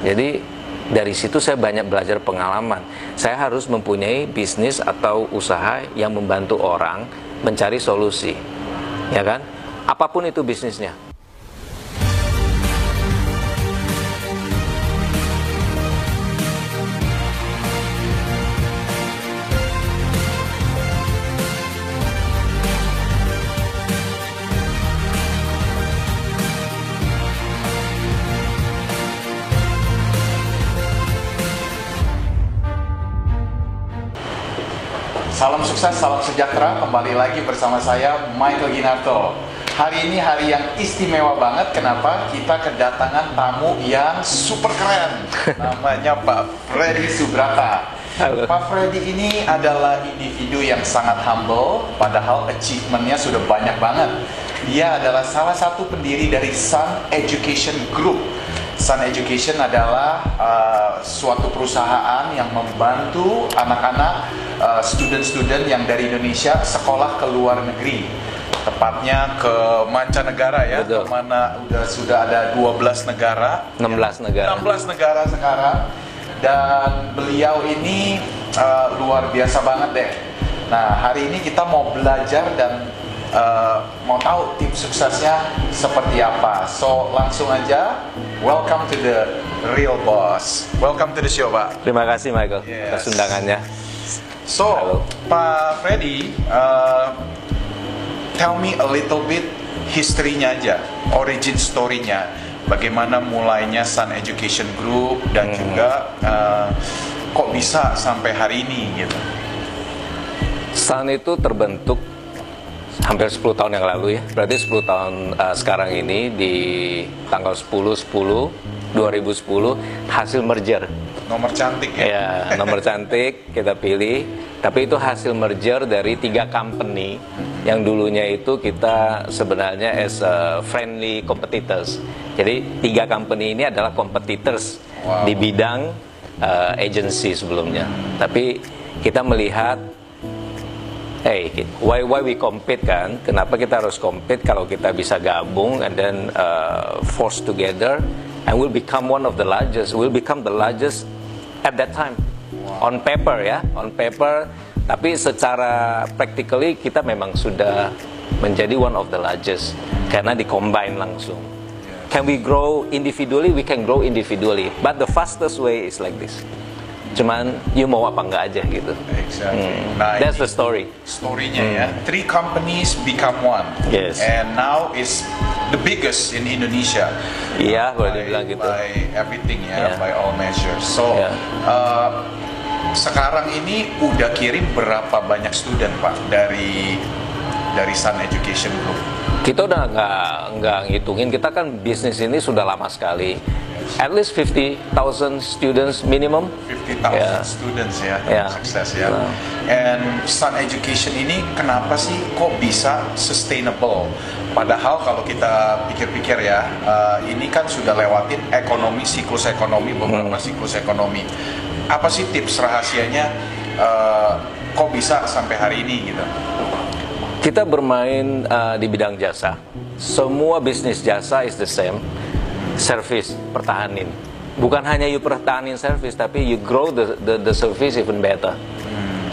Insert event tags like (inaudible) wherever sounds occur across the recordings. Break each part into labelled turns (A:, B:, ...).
A: Jadi dari situ saya banyak belajar pengalaman. Saya harus mempunyai bisnis atau usaha yang membantu orang mencari solusi. Ya kan? Apa pun itu bisnisnya.
B: Sukses, salam sejahtera. Kembali lagi bersama saya Michael Ginarto. Hari ini hari yang istimewa banget. Kenapa? Kita kedatangan tamu yang super keren. (laughs) Namanya Pak Freddy Subrata.
A: Halo.
B: Pak Freddy ini adalah individu yang sangat humble, padahal achievementnya sudah banyak banget. Dia adalah salah satu pendiri dari Sun Education Group. Sun Education adalah uh, suatu perusahaan yang membantu anak-anak uh, student-student yang dari Indonesia sekolah ke luar negeri. Tepatnya ke mancanegara ya,
A: Betul.
B: mana udah sudah ada 12 negara.
A: 16 negara.
B: 16 negara sekarang dan beliau ini uh, luar biasa banget deh. Nah hari ini kita mau belajar dan uh, mau tahu tips suksesnya seperti apa. So langsung aja, welcome to the real boss. Welcome to the show, Pak.
A: Terima kasih Michael
B: Yes.
A: atas undangannya.
B: So
A: Halo.
B: Pak Freddy, uh, tell me a little bit history-nya aja, origin story-nya. Bagaimana mulainya Sun Education Group dan
A: Hmm.
B: juga uh, kok bisa sampai hari ini gitu.
A: Sun itu terbentuk hampir 10 tahun yang lalu ya. Berarti 10 tahun uh, sekarang ini di tanggal 10 10 2010 hasil merger.
B: Nomor cantik ya.
A: Ya, nomor cantik kita pilih. Tapi itu hasil merger dari tiga company yang dulunya itu kita sebenarnya as a friendly competitors. Jadi tiga company ini adalah competitors
B: Wow.
A: di bidang uh, agency sebelumnya. Tapi kita melihat hey, why why we compete kan? Kenapa kita harus compete kalau kita bisa gabung and then uh, force together and will become one of the largest, will become the largest at that time on paper ya, on paper. Tapi secara practically kita memang sudah menjadi one of the largest karena di-combine langsung. Can we grow individually? We can grow individually, but the fastest way is like this. Cuman you mau apa enggak aja gitu.
B: Exactly.
A: Hmm.
B: Nah,
A: That's the story.
B: story-nya ya. Three companies become one.
A: Yes.
B: And now is the biggest in Indonesia.
A: Iya, boleh
B: by,
A: dibilang gitu.
B: by everything ya,
A: Yeah.
B: by all measures. So
A: Yeah.
B: uh, sekarang ini udah kirim berapa banyak student pak dari dari Sun Education Group?
A: Kita udah nggak nggak ngitungin. Kita kan bisnis ini sudah lama sekali. At least 50,000 students minimum.
B: 50,000
A: Yeah.
B: students ya,
A: Yeah.
B: sukses ya.
A: Nah.
B: And Sun Education ini kenapa sih kok bisa sustainable? Padahal kalau kita pikir-pikir ya, uh, ini kan sudah lewatin ekonomi, siklus ekonomi, beberapa
A: Hmm.
B: siklus ekonomi. Apa sih tips rahasianya uh, kok bisa sampai hari ini gitu?
A: Kita bermain uh, di bidang jasa. Semua bisnis jasa is the same. Service, pertahanin. Bukan hanya you pertahanin service, tapi you grow the, the, the service even better.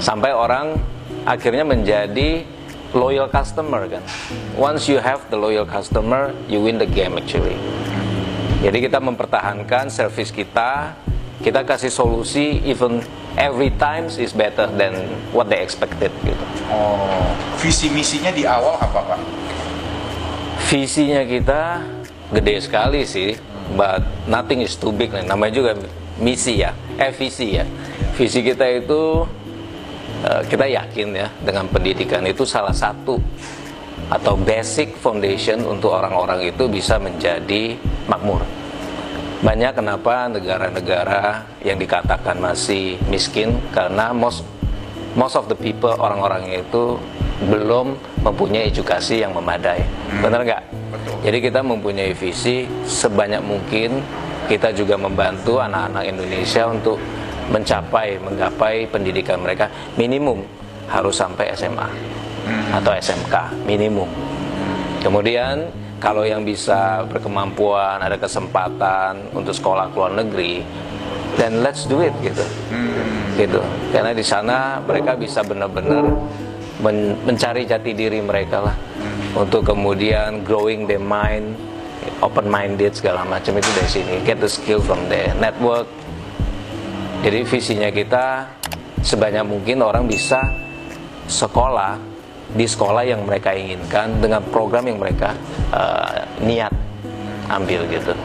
A: Sampai orang akhirnya menjadi loyal customer kan. Once you have the loyal customer, you win the game actually. Jadi kita mempertahankan service kita, kita kasih solusi even every times is better than what they expected gitu.
B: Oh, visi misinya di awal apa pak?
A: Visinya kita gede sekali sih, but nothing is too big. Namanya juga misi ya, eh visi ya. Visi kita itu eh, kita yakin ya dengan pendidikan itu salah satu atau basic foundation untuk orang-orang itu bisa menjadi makmur. Banyak kenapa negara-negara yang dikatakan masih miskin karena most most of the people orang-orangnya itu belum mempunyai edukasi yang memadai. Hmm. Benar nggak? Jadi kita mempunyai visi sebanyak mungkin kita juga membantu anak-anak Indonesia untuk mencapai menggapai pendidikan mereka minimum harus sampai SMA hmm. atau SMK minimum. Kemudian kalau yang bisa berkemampuan ada kesempatan untuk sekolah ke luar negeri dan let's do it gitu hmm. gitu karena di sana mereka bisa benar-benar men mencari jati diri mereka lah. Hmm. untuk kemudian growing their mind open minded segala macam itu dari sini. Get the skill from there network. Jadi visinya kita sebanyak mungkin orang bisa sekolah di sekolah yang mereka inginkan dengan program yang mereka uh, niat ambil gitu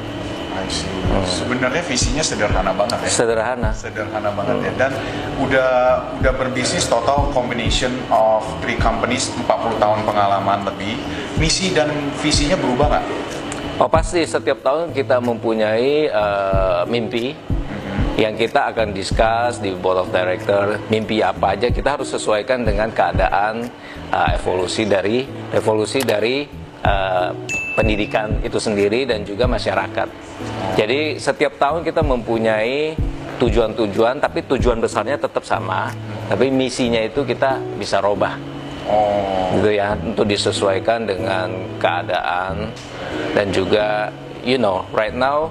B: Hmm. Sebenarnya visinya sederhana banget ya.
A: Sederhana.
B: Sederhana banget hmm. ya. Dan udah udah berbisnis total combination of three companies 40 tahun pengalaman lebih. Misi dan visinya berubah nggak?
A: Oh pasti setiap tahun kita mempunyai uh, mimpi hmm. yang kita akan discuss di board of director mimpi apa aja kita harus sesuaikan dengan keadaan uh, evolusi dari evolusi dari uh, pendidikan itu sendiri dan juga masyarakat. Jadi setiap tahun kita mempunyai tujuan-tujuan, tapi tujuan besarnya tetap sama, tapi misinya itu kita bisa robah. Oh. Gitu ya, untuk disesuaikan dengan keadaan dan juga, you know, right now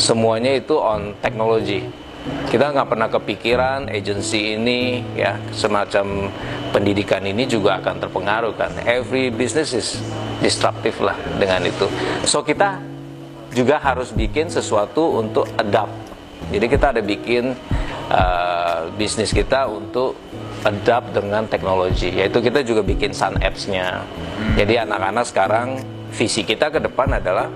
A: semuanya itu on teknologi kita nggak pernah kepikiran agensi ini ya semacam pendidikan ini juga akan terpengaruh kan every business is disruptive lah dengan itu. So kita juga harus bikin sesuatu untuk adapt. Jadi kita ada bikin uh, bisnis kita untuk adapt dengan teknologi yaitu kita juga bikin sun apps-nya. Jadi anak-anak sekarang visi kita ke depan adalah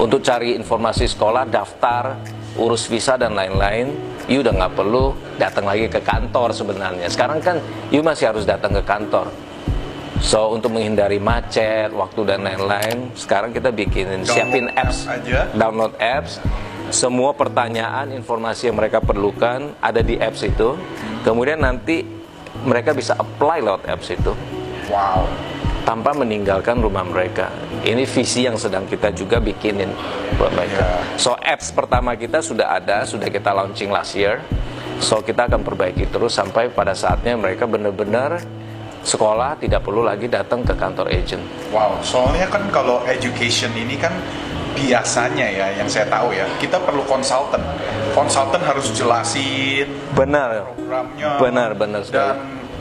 A: untuk cari informasi sekolah daftar urus visa dan lain-lain, you udah nggak perlu datang lagi ke kantor sebenarnya. Sekarang kan you masih harus datang ke kantor. So untuk menghindari macet, waktu dan lain-lain, sekarang kita bikin siapin apps, aja. download apps. Semua pertanyaan, informasi yang mereka perlukan ada di apps itu. Kemudian nanti mereka bisa apply lewat apps itu.
B: Wow
A: tanpa meninggalkan rumah mereka. Ini visi yang sedang kita juga bikinin buat mereka. Yeah. So apps pertama kita sudah ada, sudah kita launching last year. So kita akan perbaiki terus sampai pada saatnya mereka benar-benar sekolah tidak perlu lagi datang ke kantor agent.
B: Wow, soalnya kan kalau education ini kan biasanya ya yang saya tahu ya kita perlu konsultan konsultan harus jelasin
A: benar
B: programnya
A: benar benar sekali.
B: dan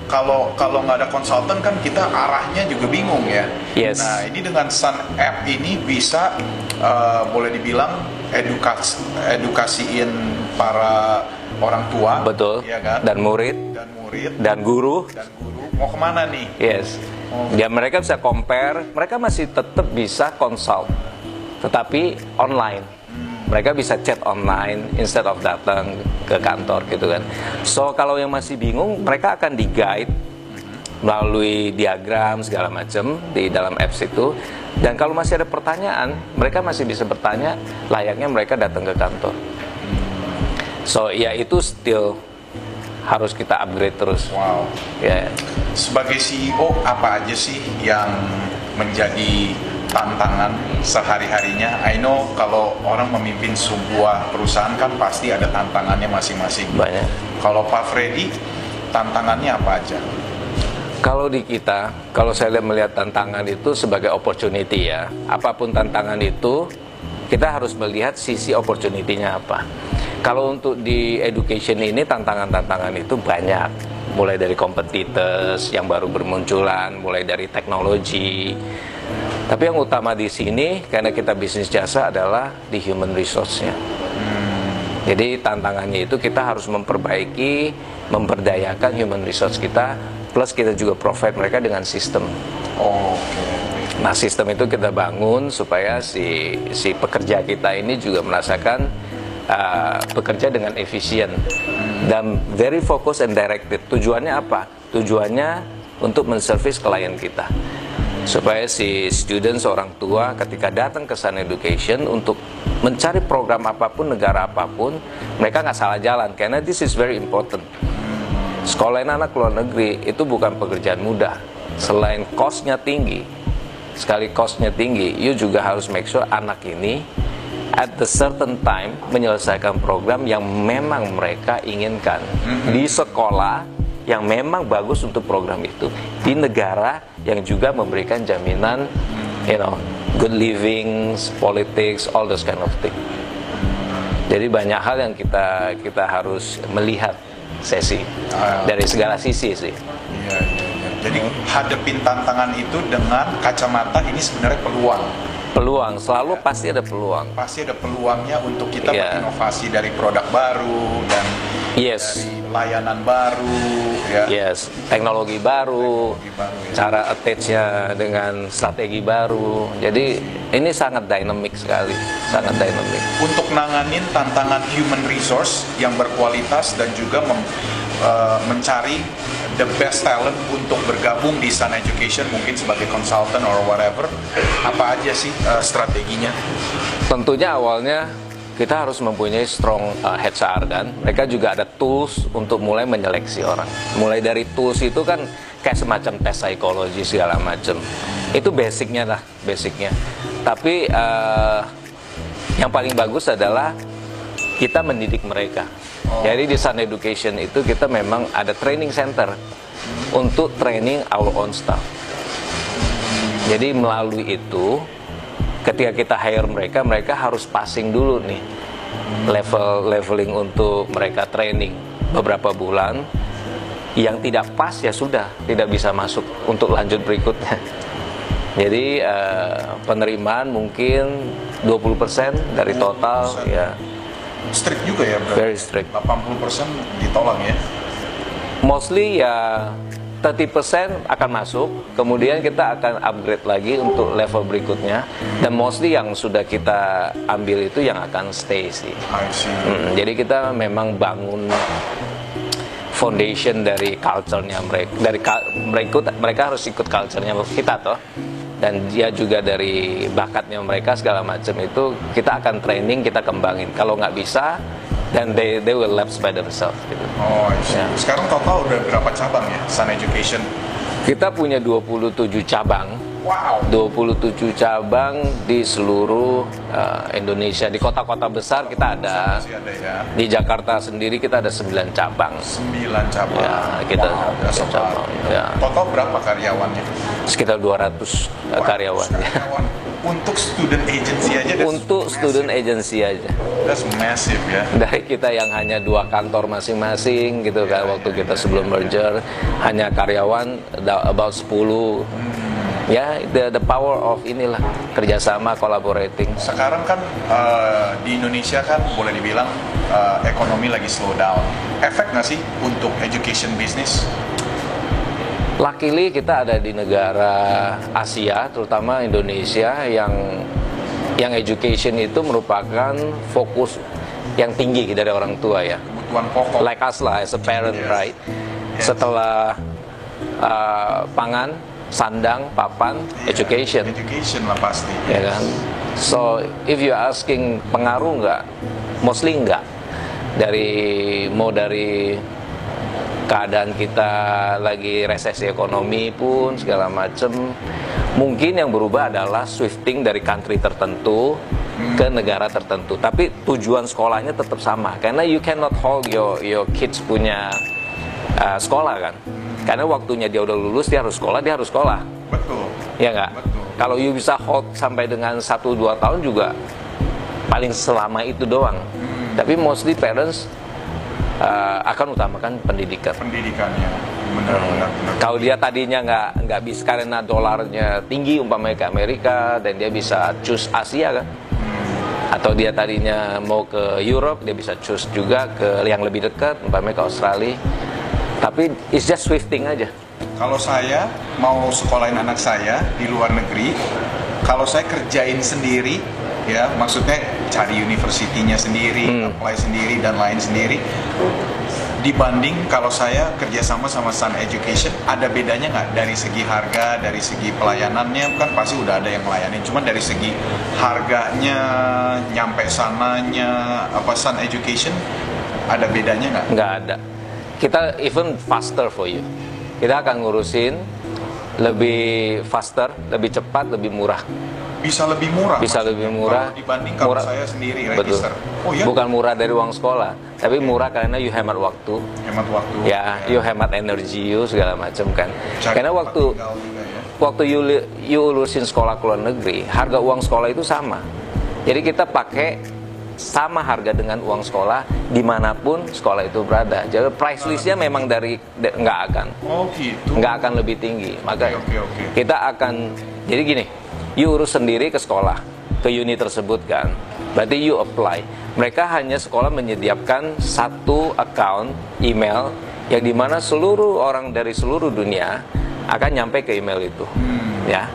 B: kalau kalau nggak ada konsultan kan kita arahnya juga bingung ya.
A: Yes.
B: Nah ini dengan Sun App ini bisa uh, boleh dibilang edukasi edukasiin para orang tua.
A: Betul.
B: Ya kan.
A: Dan murid.
B: Dan murid.
A: Dan guru.
B: Dan guru. Mau ke mana nih?
A: Yes. Oh. Ya mereka bisa compare. Mereka masih tetap bisa consult, tetapi online mereka bisa chat online instead of datang ke kantor gitu kan so kalau yang masih bingung mereka akan di guide melalui diagram segala macam di dalam apps itu dan kalau masih ada pertanyaan mereka masih bisa bertanya layaknya mereka datang ke kantor so ya itu still harus kita upgrade terus
B: wow ya sebagai CEO apa aja sih yang menjadi tantangan sehari-harinya. I know kalau orang memimpin sebuah perusahaan kan pasti ada tantangannya masing-masing.
A: Banyak.
B: Kalau Pak Freddy, tantangannya apa aja?
A: Kalau di kita, kalau saya melihat tantangan itu sebagai opportunity ya. Apa pun tantangan itu, kita harus melihat sisi opportunity-nya apa. Kalau untuk di education ini tantangan-tantangan itu banyak mulai dari competitors yang baru bermunculan, mulai dari teknologi, tapi yang utama di sini karena kita bisnis jasa adalah di human resource-nya. Hmm. Jadi tantangannya itu kita harus memperbaiki, memperdayakan human resource kita, plus kita juga provide mereka dengan sistem.
B: Oh,
A: Nah sistem itu kita bangun supaya si si pekerja kita ini juga merasakan uh, bekerja dengan efisien dan very focus and directed. Tujuannya apa? Tujuannya untuk menservis klien kita supaya si students orang tua ketika datang ke Sun Education untuk mencari program apa pun negara apa pun mereka nggak salah jalan karena this is very important sekolahin anak luar negeri itu bukan pekerjaan mudah selain costnya tinggi sekali costnya tinggi you juga harus make sure anak ini at the certain time menyelesaikan program yang memang mereka inginkan di sekolah yang memang bagus untuk program itu di negara yang juga memberikan jaminan you know good living politics all those kind of thing jadi banyak hal yang kita kita harus melihat sesi
B: Ah.
A: dari segala sisi sih
B: Iya, iya, iya. Jadi hadepin tantangan itu dengan kacamata ini sebenarnya peluang.
A: Peluang selalu pasti ada peluang
B: Pasti ada peluangnya untuk kita
A: Iya.
B: berinovasi dari produk baru dan
A: yes
B: dari layanan baru, ya.
A: yes teknologi baru
B: Teknologi baru, ya.
A: cara attach-nya dengan strategi baru jadi ini sangat dynamic sekali sangat dynamic
B: Untuk nanganin tantangan human resource yang berkualitas dan juga mem- eh, mencari the best talent untuk bergabung di Sun Education mungkin sebagai consultant or whatever. Apa aja sih eh, strateginya?
A: Tentunya awalnya kita harus mempunyai strong uh, HR kan. Mereka juga ada tools untuk mulai menyeleksi orang. Mulai dari tools itu kan kayak semacam tes psikologi segala macam. Itu basicnya lah, basicnya. Tapi uh, yang paling bagus adalah kita mendidik mereka. Jadi di Sun Education itu kita memang ada training center untuk training our own staff. Jadi melalui itu ketika kita hire mereka, mereka harus passing dulu nih level leveling untuk mereka training beberapa bulan. Yang tidak pas ya sudah tidak bisa masuk untuk lanjut berikutnya. (laughs) Jadi eh, penerimaan mungkin 20% dari total
B: 20%.
A: ya
B: Strict juga ya berarti.
A: very strict.
B: 80% ditolak ya.
A: Mostly ya 30% akan masuk, kemudian kita akan upgrade lagi untuk level berikutnya dan mostly yang sudah kita ambil itu yang akan stay sih.
B: I see.
A: Mm, jadi kita memang bangun foundation dari culture-nya mereka dari ka- mereka mereka harus ikut culture-nya kita toh dan dia juga dari bakatnya mereka segala macam itu kita akan training kita kembangin kalau nggak bisa dan they they will lapse by themselves gitu.
B: Oh.
A: Ya.
B: Sekarang total udah berapa cabang ya Sun Education?
A: Kita punya 27 cabang,
B: Wow.
A: 27 cabang di seluruh uh, Indonesia. Di kota-kota besar kita ada.
B: Ada ya.
A: Di Jakarta sendiri kita ada 9 cabang.
B: 9 cabang.
A: Ya, kita
B: wow,
A: cabang, ya.
B: Total berapa karyawannya?
A: Sekitar 200 uh,
B: Wow,
A: karyawan.
B: karyawan. Untuk student agency aja
A: Untuk
B: massive.
A: student agency aja.
B: That's massive ya.
A: Dari kita yang hanya dua kantor masing-masing gitu kan waktu kita sebelum merger hanya karyawan about 10 ya the, the power of inilah kerjasama collaborating
B: Sekarang kan eh, di Indonesia kan boleh dibilang eh, ekonomi lagi slow down. Efek nggak sih untuk education business?
A: Luckily kita ada di negara Asia, terutama Indonesia yang yang education itu merupakan fokus yang tinggi dari orang tua ya.
B: Kebutuhan pokok.
A: Like us lah as a parent,
B: Yes.
A: right?
B: Yes.
A: Setelah uh, pangan, sandang, papan, education,
B: Education lah pasti.
A: ya kan? So if you asking pengaruh nggak? Mostly nggak. Dari mau dari keadaan kita lagi resesi ekonomi pun segala macem mungkin yang berubah adalah swifting dari country tertentu ke negara tertentu tapi tujuan sekolahnya tetap sama karena you cannot hold your your kids punya uh, sekolah kan karena waktunya dia udah lulus dia harus sekolah dia harus sekolah.
B: Betul.
A: ya nggak?
B: Betul.
A: kalau you bisa hold sampai dengan 1-2 tahun juga paling selama itu doang. Tapi mostly parents uh, akan utamakan pendidikan.
B: Pendidikannya benar-benar. benar.
A: kalau dia tadinya nggak nggak bisa karena dolarnya tinggi umpamanya ke Amerika dan dia bisa choose Asia kan? Atau dia tadinya mau ke Europe dia bisa choose juga ke yang lebih dekat umpamanya ke Australia tapi it's just swifting aja.
B: Kalau saya mau sekolahin anak saya di luar negeri, kalau saya kerjain sendiri, ya maksudnya cari universitinya sendiri,
A: Hmm.
B: apply sendiri dan lain sendiri, dibanding kalau saya kerjasama sama Sun Education ada bedanya nggak? Dari segi harga dari segi pelayanannya kan pasti udah ada yang melayani. Cuman dari segi harganya nyampe sananya apa Sun Education ada bedanya nggak?
A: Nggak ada kita even faster for you. Kita akan ngurusin lebih faster lebih cepat lebih murah.
B: Bisa lebih murah
A: bisa
B: maksudnya.
A: lebih murah.
B: kalau dibanding kalau
A: murah.
B: saya sendiri
A: betul.
B: Register oh ya
A: bukan murah dari uang sekolah tapi murah karena you hemat waktu.
B: Hemat waktu.
A: Ya you hemat energi you segala macam kan.
B: Cari
A: karena waktu
B: ya.
A: waktu you, you urusin sekolah ke luar negeri harga uang sekolah itu sama. Jadi kita pakai sama harga dengan uang sekolah di mana pun sekolah itu berada. Jadi price listnya memang dari nggak akan
B: oh gitu.
A: nggak akan lebih tinggi. Maka
B: Oke, oke, oke.
A: kita akan jadi gini you urus sendiri ke sekolah ke uni tersebut kan. Berarti you apply. Mereka hanya sekolah menyediakan satu account email yang di mana seluruh orang dari seluruh dunia akan nyampe ke email itu.
B: Hmm.
A: ya.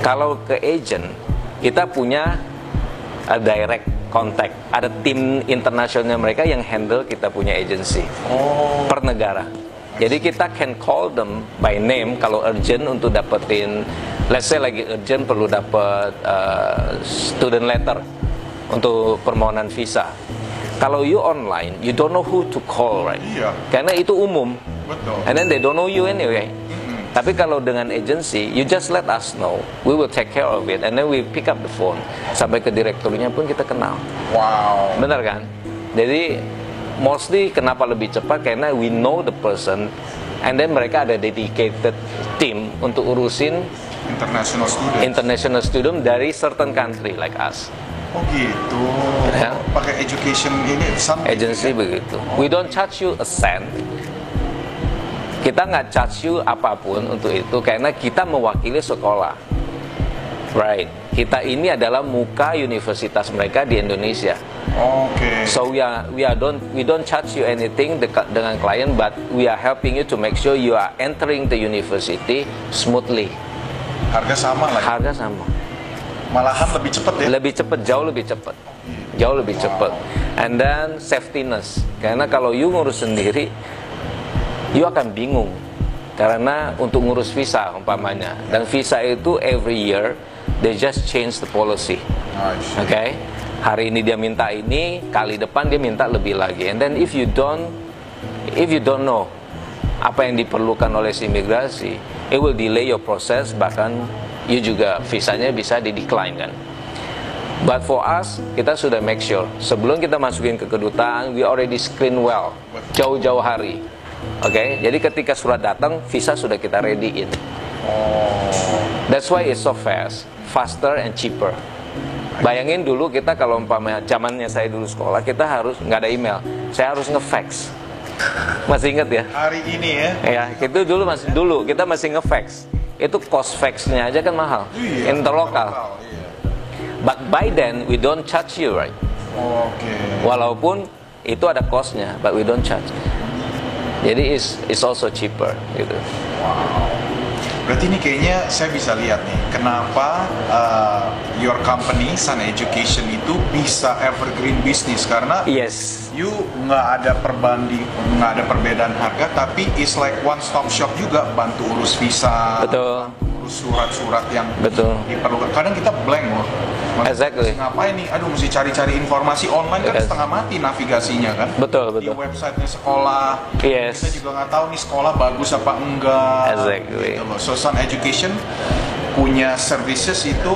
A: Kalau ke agent kita punya uh, direct contact ada tim internasional mereka yang handle kita punya agency
B: oh
A: per negara. Jadi kita can call them by name kalau urgent untuk dapetin, let's say lagi urgent perlu dapat uh, student letter untuk permohonan visa. Kalau you online, you don't know who to call, right?
B: Iya.
A: Karena itu umum.
B: betul
A: And then they don't know you anyway. Tapi kalau dengan agency, you just let us know. We will take care of it. And then we pick up the phone. Sampai ke direkturnya pun kita kenal.
B: wow
A: Benar kan? Jadi mostly kenapa lebih cepat karena we know the person and then mereka ada dedicated team untuk urusin
B: international student
A: international student dari certain country like us.
B: oh gitu
A: Ya.
B: pakai education ini something
A: Agency begitu. We don't charge you a cent. Kita nggak charge you apa pun untuk itu karena kita mewakili sekolah. Right. Kita ini adalah muka universitas mereka di Indonesia.
B: oke
A: So we are we are don't we don't charge you anything deka- dengan klien, but we are helping you to make sure you are entering the university smoothly.
B: harga sama lagi
A: Harga sama,
B: malahan lebih cepet ya
A: lebih cepat, jauh lebih cepat, jauh lebih cepat. And then safetyness, karena kalau you ngurus sendiri, you akan bingung karena untuk ngurus visa umpamanya, dan visa itu every year they just change the policy. Oke, hari ini dia minta ini, kali depan dia minta lebih lagi. And then if you don't, if you don't know apa yang diperlukan oleh si imigrasi, it will delay your process. Bahkan you juga visanya bisa di decline kan. But for us, kita sudah make sure sebelum kita masukin ke kedutaan, we already screen well jauh-jauh hari. Oke, jadi ketika surat datang, visa sudah kita ready-in.
B: oh
A: That's why it's so fast, faster and cheaper. Bayangin dulu kita kalau umpamanya zamannya saya dulu sekolah, kita harus nggak ada email, saya harus ngefax. Masih inget ya?
B: hari ini ya
A: Ya, itu dulu masih dulu kita masih ngefax. Itu cost faxnya aja kan mahal,
B: Iya,
A: interlokal.
B: iya.
A: But by then we don't charge you right.
B: oke
A: Walaupun itu ada costnya, but we don't charge. Jadi it's, it's also cheaper gitu.
B: Wow. Berarti ini kayaknya saya bisa lihat nih, kenapa uh, your company Sun Education itu bisa evergreen business karena
A: Yes,
B: you nggak ada perbanding, nggak ada perbedaan harga, tapi it's like one stop shop juga bantu urus visa,
A: betul,
B: surat-surat yang
A: betul.
B: diperlukan. Kadang kita blank loh. Mas-
A: Exactly.
B: Ngapain nih? Aduh, mesti cari-cari informasi online kan
A: Yes.
B: setengah mati navigasinya kan.
A: Betul,
B: Di
A: betul.
B: websitenya sekolah.
A: Yes.
B: Kita juga nggak tahu nih sekolah bagus apa enggak.
A: Exactly.
B: Gitu loh. So Sun Education punya services itu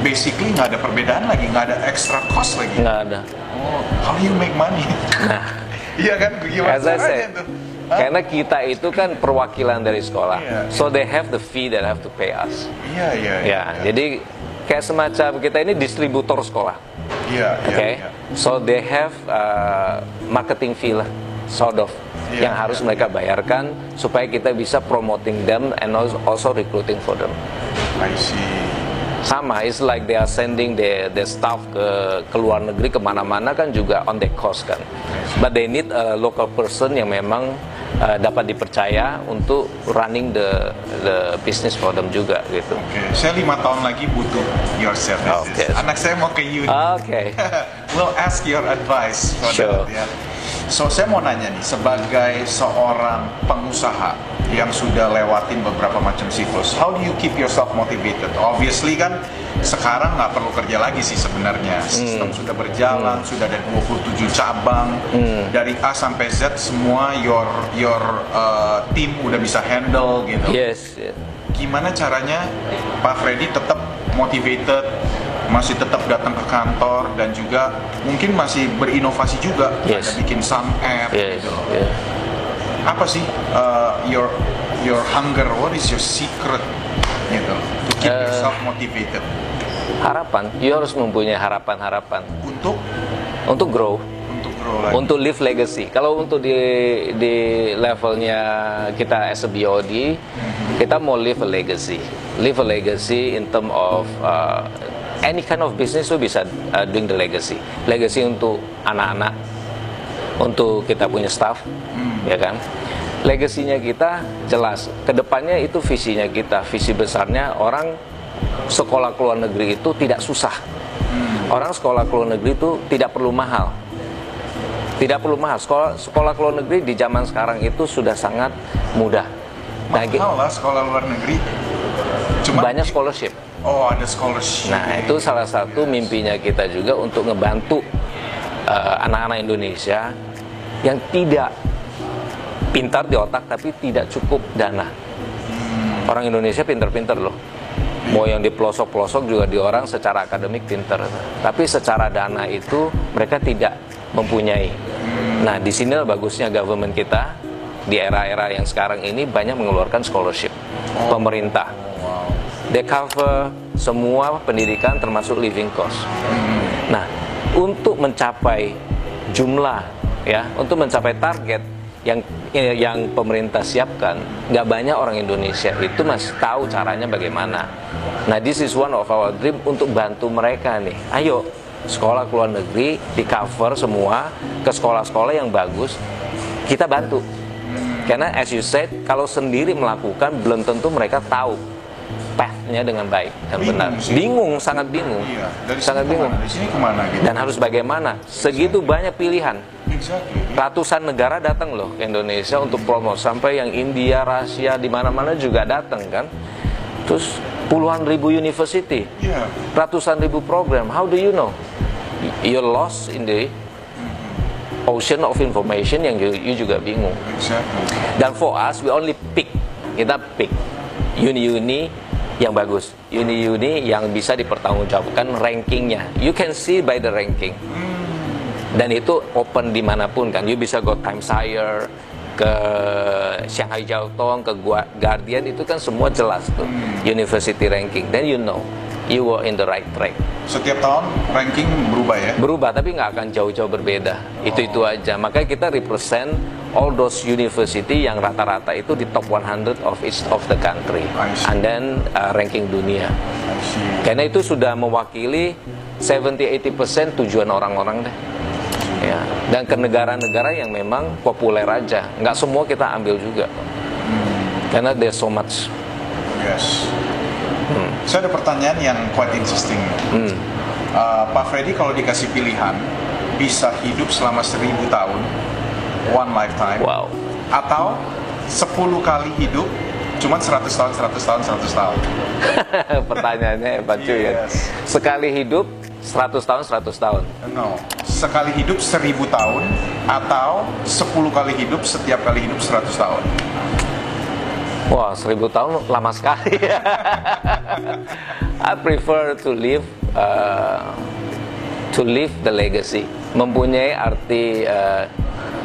B: basically nggak ada perbedaan lagi, nggak ada extra cost lagi.
A: Nggak ada.
B: Oh, how do you make money?
A: Nah, (laughs)
B: Iya kan? Gimana
A: As I said,
B: tuh?
A: Karena kita itu kan perwakilan dari sekolah,
B: Iya.
A: so they have the fee that have to pay us.
B: Iya, iya.
A: Ya, jadi kayak semacam kita ini distributor sekolah,
B: Iya,
A: oke?
B: iya. iya.
A: So they have uh, marketing fee lah, sort of,
B: Iya,
A: yang harus
B: iya,
A: mereka bayarkan supaya kita bisa promoting them and also- also recruiting for them.
B: I see.
A: Sama, it's like they are sending their, their staff ke, ke luar negeri ke mana-mana kan juga on the cost kan. But they need a local person yang memang uh, dapat dipercaya untuk running the the business for them juga gitu.
B: Oke, saya lima tahun lagi butuh your services.
A: Oke.
B: Anak saya mau ke uni.
A: Oke, (laughs)
B: we'll ask your advice for
A: Sure.
B: that ya. So saya mau nanya nih, sebagai seorang pengusaha yang sudah lewatin beberapa macam siklus, how do you keep yourself motivated? Obviously kan sekarang nggak perlu kerja lagi sih sebenarnya. Sistem sudah berjalan, sudah ada 27 cabang dari A sampai Z semua your your uh, tim udah bisa handle gitu.
A: Yes.
B: Gimana caranya Pak Freddy tetap motivated, masih tetap datang ke kantor dan juga mungkin masih berinovasi juga,
A: Yes.
B: ada bikin some app
A: Yes.
B: gitu
A: yes.
B: Apa sih uh, your your hunger? What is your secret gitu to keep
A: Uh,
B: yourself motivated
A: Harapan. You harus mempunyai harapan-harapan
B: untuk
A: untuk grow.
B: untuk grow lagi?
A: untuk live legacy. Kalau untuk di di levelnya kita as a BOD, kita mau live a legacy. Live a legacy in term of uh, any kind of business itu bisa uh, doing the legacy. Legacy untuk anak-anak, untuk kita punya staff, ya kan. Legasinya kita jelas. Ke depannya itu visinya kita, visi besarnya orang sekolah ke luar negeri itu tidak susah. Orang sekolah ke luar negeri itu tidak perlu mahal tidak perlu mahal. Sekolah sekolah ke luar negeri di zaman sekarang itu sudah sangat mudah. Nah,
B: Mahal lah sekolah luar negeri. Cuma
A: banyak scholarship.
B: Oh ada scholarship.
A: Nah, itu salah satu mimpinya kita juga untuk ngebantu eh, anak-anak Indonesia yang tidak pintar di otak tapi tidak cukup dana. Orang Indonesia pintar-pintar loh. Mau yang di pelosok-pelosok juga di orang secara akademik pintar. Tapi secara dana itu mereka tidak mempunyai. Nah, di sini bagusnya government kita di era-era yang sekarang ini banyak mengeluarkan scholarship pemerintah.
B: Wow.
A: They cover semua pendidikan termasuk living cost. Nah, untuk mencapai jumlah ya, untuk mencapai target yang eh, yang pemerintah siapkan, nggak banyak orang Indonesia itu masih tahu caranya bagaimana. Nah, this is one of our dream untuk bantu mereka nih. Ayo, sekolah ke luar negeri di cover semua ke sekolah-sekolah yang bagus, kita bantu. Karena as you said, kalau sendiri melakukan belum tentu mereka tahu path-nya dengan baik dan
B: Bingung
A: benar.
B: sih.
A: Bingung, sangat bingung.
B: Iya. Dari
A: sangat
B: sini
A: bingung.
B: ke mana? Dari sini ke mana gitu?
A: Dan harus bagaimana? Segitu banyak pilihan.
B: Exactly.
A: Ratusan negara datang loh ke Indonesia untuk promo sampai yang India, Rusia di mana-mana juga datang kan. Terus puluhan ribu university,
B: Iya.
A: ratusan ribu program. How do you know? Y- You're lost in the ocean of information yang you, you juga bingung.
B: Exactly.
A: Dan for us, we only pick. Kita pick uni-uni yang bagus. Uni-uni yang bisa dipertanggungjawabkan rankingnya. You can see by the ranking. Dan itu open di mana pun kan. You bisa go Times Higher, ke Shanghai Jiao Tong, ke Gua- Guardian, itu kan semua jelas tuh. University ranking. Then you know, you were in the right track.
B: Setiap tahun ranking berubah ya.
A: Berubah, tapi nggak akan jauh-jauh berbeda. Itu-itu aja. Makanya kita represent all those university yang rata-rata itu di top 100 of each of the country. And then uh, ranking dunia. Karena itu sudah mewakili 70-80% tujuan orang-orang deh. Ya, dan ke negara-negara yang memang populer aja. Nggak semua kita ambil juga. Karena there's so much.
B: Yes. Saya ada pertanyaan yang quite interesting.
A: Hmm.
B: Uh, Pak Freddy kalau dikasih pilihan bisa hidup selama seribu tahun, one lifetime,
A: Wow.
B: atau 10 kali hidup cuma 100 tahun, 100 tahun, 100 tahun. (laughs)
A: Pertanyaannya hebat cuy ya.
B: Yes.
A: Sekali hidup 100 tahun 100 tahun.
B: No, sekali hidup 1000 tahun atau 10 kali hidup setiap kali hidup 100 tahun.
A: Wah, seribu tahun lama sekali. (laughs) I prefer to live uh, to live the legacy, mempunyai arti uh,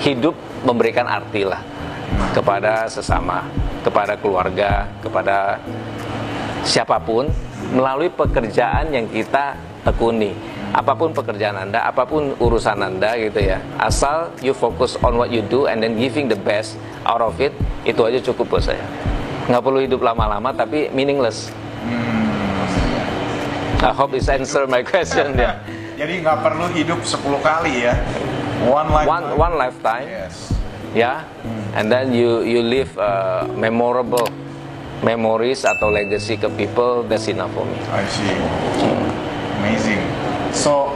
A: hidup memberikan arti lah kepada sesama, kepada keluarga, kepada siapa pun melalui pekerjaan yang kita tekuni. Apa pun pekerjaan Anda, apa pun urusan Anda gitu ya. Asal you focus on what you do and then giving the best out of it, itu aja cukup buat saya. Nggak perlu hidup lama-lama tapi meaningless. I hope this answer my question ya. (laughs)
B: Jadi nggak perlu hidup 10 kali ya. One lifetime.
A: One one lifetime,
B: Yes.
A: ya, and then you you live uh, memorable memories atau legacy ke people. That's enough for me.
B: I see. Amazing. So,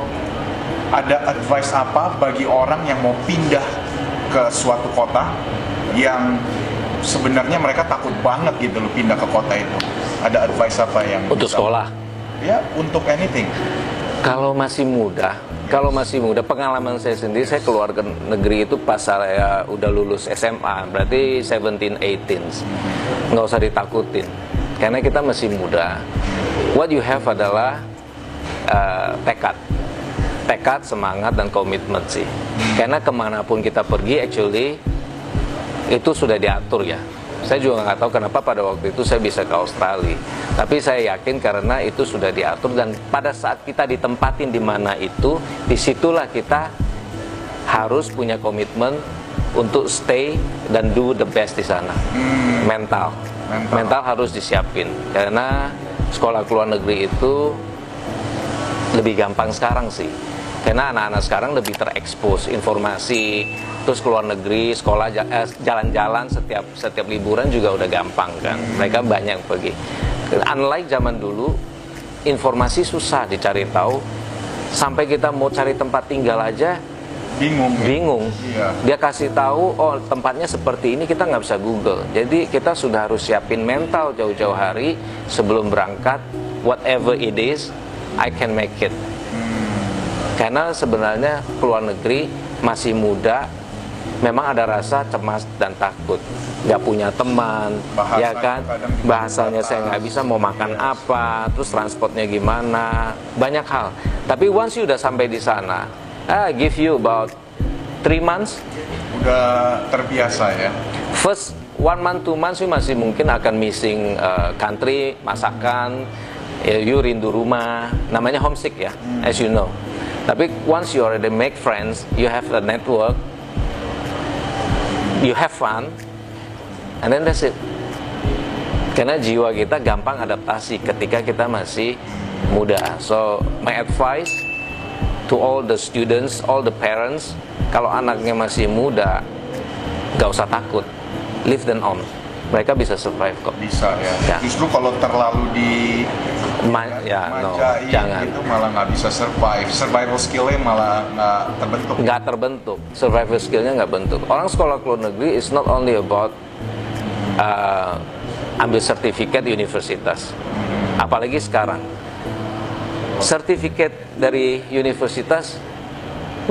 B: ada advice apa bagi orang yang mau pindah ke suatu kota yang sebenarnya mereka takut banget gitu loh pindah ke kota itu. Ada advice apa yang
A: Untuk
B: bisa-
A: sekolah.
B: Ya, untuk anything.
A: Kalau masih muda, kalau masih muda, pengalaman saya sendiri, saya keluar ke negeri itu pas saya udah lulus SMA, berarti 17, 18. Nggak usah ditakutin, karena kita masih muda. What you have adalah eh, tekad. Tekad, semangat, dan komitmen sih. Karena ke mana pun kita pergi, actually, itu sudah diatur ya. Saya juga nggak tahu kenapa pada waktu itu saya bisa ke Australia. Tapi saya yakin karena itu sudah diatur dan pada saat kita ditempatin di mana itu, di situlah kita harus punya komitmen untuk stay dan do the best di sana. Mental.
B: Mental.
A: Mental harus disiapin karena sekolah ke luar negeri itu lebih gampang sekarang sih karena anak-anak sekarang lebih terekspos informasi terus keluar negeri sekolah eh, jalan-jalan setiap setiap liburan juga udah gampang kan mereka banyak pergi unlike zaman dulu informasi susah dicari tahu sampai kita mau cari tempat tinggal aja
B: Bingung. ya?
A: bingung
B: Iya.
A: dia kasih tahu oh tempatnya seperti ini kita nggak bisa Google jadi kita sudah harus siapin mental jauh-jauh hari sebelum berangkat whatever it is I can make it karena sebenarnya keluar negeri masih muda memang ada rasa cemas dan takut. Nggak punya teman
B: Bahasa
A: ya kan bahasanya saya nggak bisa mau makan apa terus transportnya gimana? Banyak hal. Tapi once you udah sampai di sana ah give you about three months.
B: Udah terbiasa ya.
A: first one month two months you masih mungkin akan missing uh, country masakan. Ya, you rindu rumah. Namanya homesick ya as you know tapi once you already make friends you have a network you have fun and then that's it. Karena jiwa kita gampang adaptasi ketika kita masih muda. So my advice to all the students all the parents kalau anaknya masih muda gak usah takut. Leave them on mereka bisa survive kok
B: Bisa ya.
A: Ya.
B: Justru kalau terlalu di
A: Ma- ya no
B: manjain
A: jangan
B: gitu malah nggak bisa survive. Survival skillnya malah nggak terbentuk.
A: nggak terbentuk survival skillnya nggak bentuk orang sekolah ke luar negeri is not only about uh, ambil sertifikat universitas apalagi sekarang sertifikat dari universitas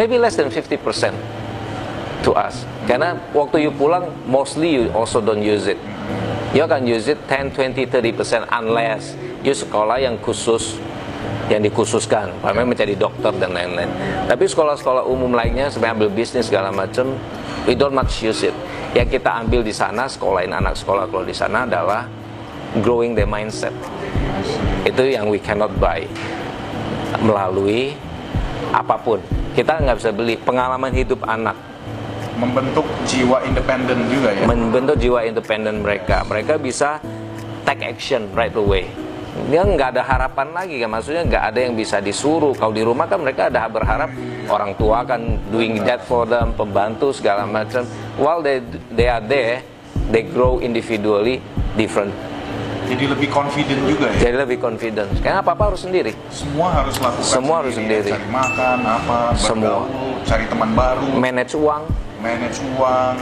A: maybe less than 50% to us karena waktu you pulang mostly you also don't use it you akan use it 10, 20, 30% unless you sekolah yang khusus yang dikhususkan, umpamanya menjadi dokter dan lain-lain. Tapi sekolah-sekolah umum lainnya, sebenarnya ambil bisnis segala macam, we don't much use it. Yang kita ambil di sana, sekolahin anak sekolah kalau di sana adalah growing their mindset. Itu yang we cannot buy melalui apa pun. Kita nggak bisa beli pengalaman hidup anak,
B: Membentuk jiwa independen juga ya.
A: membentuk jiwa independen mereka. Mereka bisa take action right away. Dia nggak ada harapan lagi kan, maksudnya nggak ada yang bisa disuruh. Kalau di rumah kan mereka ada berharap orang tua kan doing that for them, pembantu segala macam. While they they are there, they grow individually different.
B: Jadi lebih confident juga ya.
A: Jadi lebih confident. Karena apa apa harus sendiri.
B: Semua harus lakukan
A: Semua harus
B: sendiri. ya.
A: sendiri.
B: Cari makan, apa,
A: Semua.
B: bergaul, cari teman baru,
A: Manage uang.
B: Manage uang,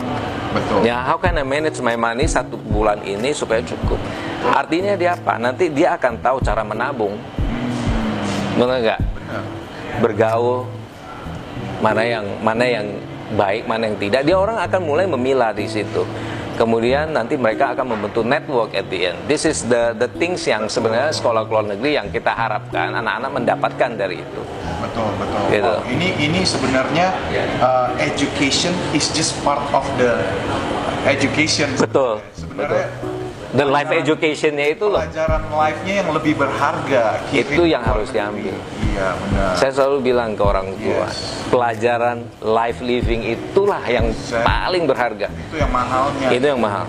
B: betul.
A: Ya, how can I manage my money satu bulan ini supaya cukup? Artinya dia apa? Nanti dia akan tahu cara menabung. Benar nggak? Bergaul mana yang mana yang baik, mana yang tidak. Dia orang akan mulai memilah di situ. Kemudian nanti mereka akan membentuk network at the end. This is the the things yang sebenarnya sekolah luar negeri yang kita harapkan anak-anak mendapatkan dari itu.
B: Betul, betul.
A: Gitu.
B: Oh, ini ini sebenarnya uh, education is just part of the education.
A: Betul,
B: Sebenarnya
A: The life educationnya itu loh.
B: pelajaran life-nya yang lebih berharga.
A: Itu yang harus diambil.
B: Iya, benar.
A: Saya selalu bilang ke orang tua,
B: Yes.
A: pelajaran life living itulah yang
B: Saya-
A: paling berharga.
B: Itu yang mahalnya.
A: Itu yang mahal.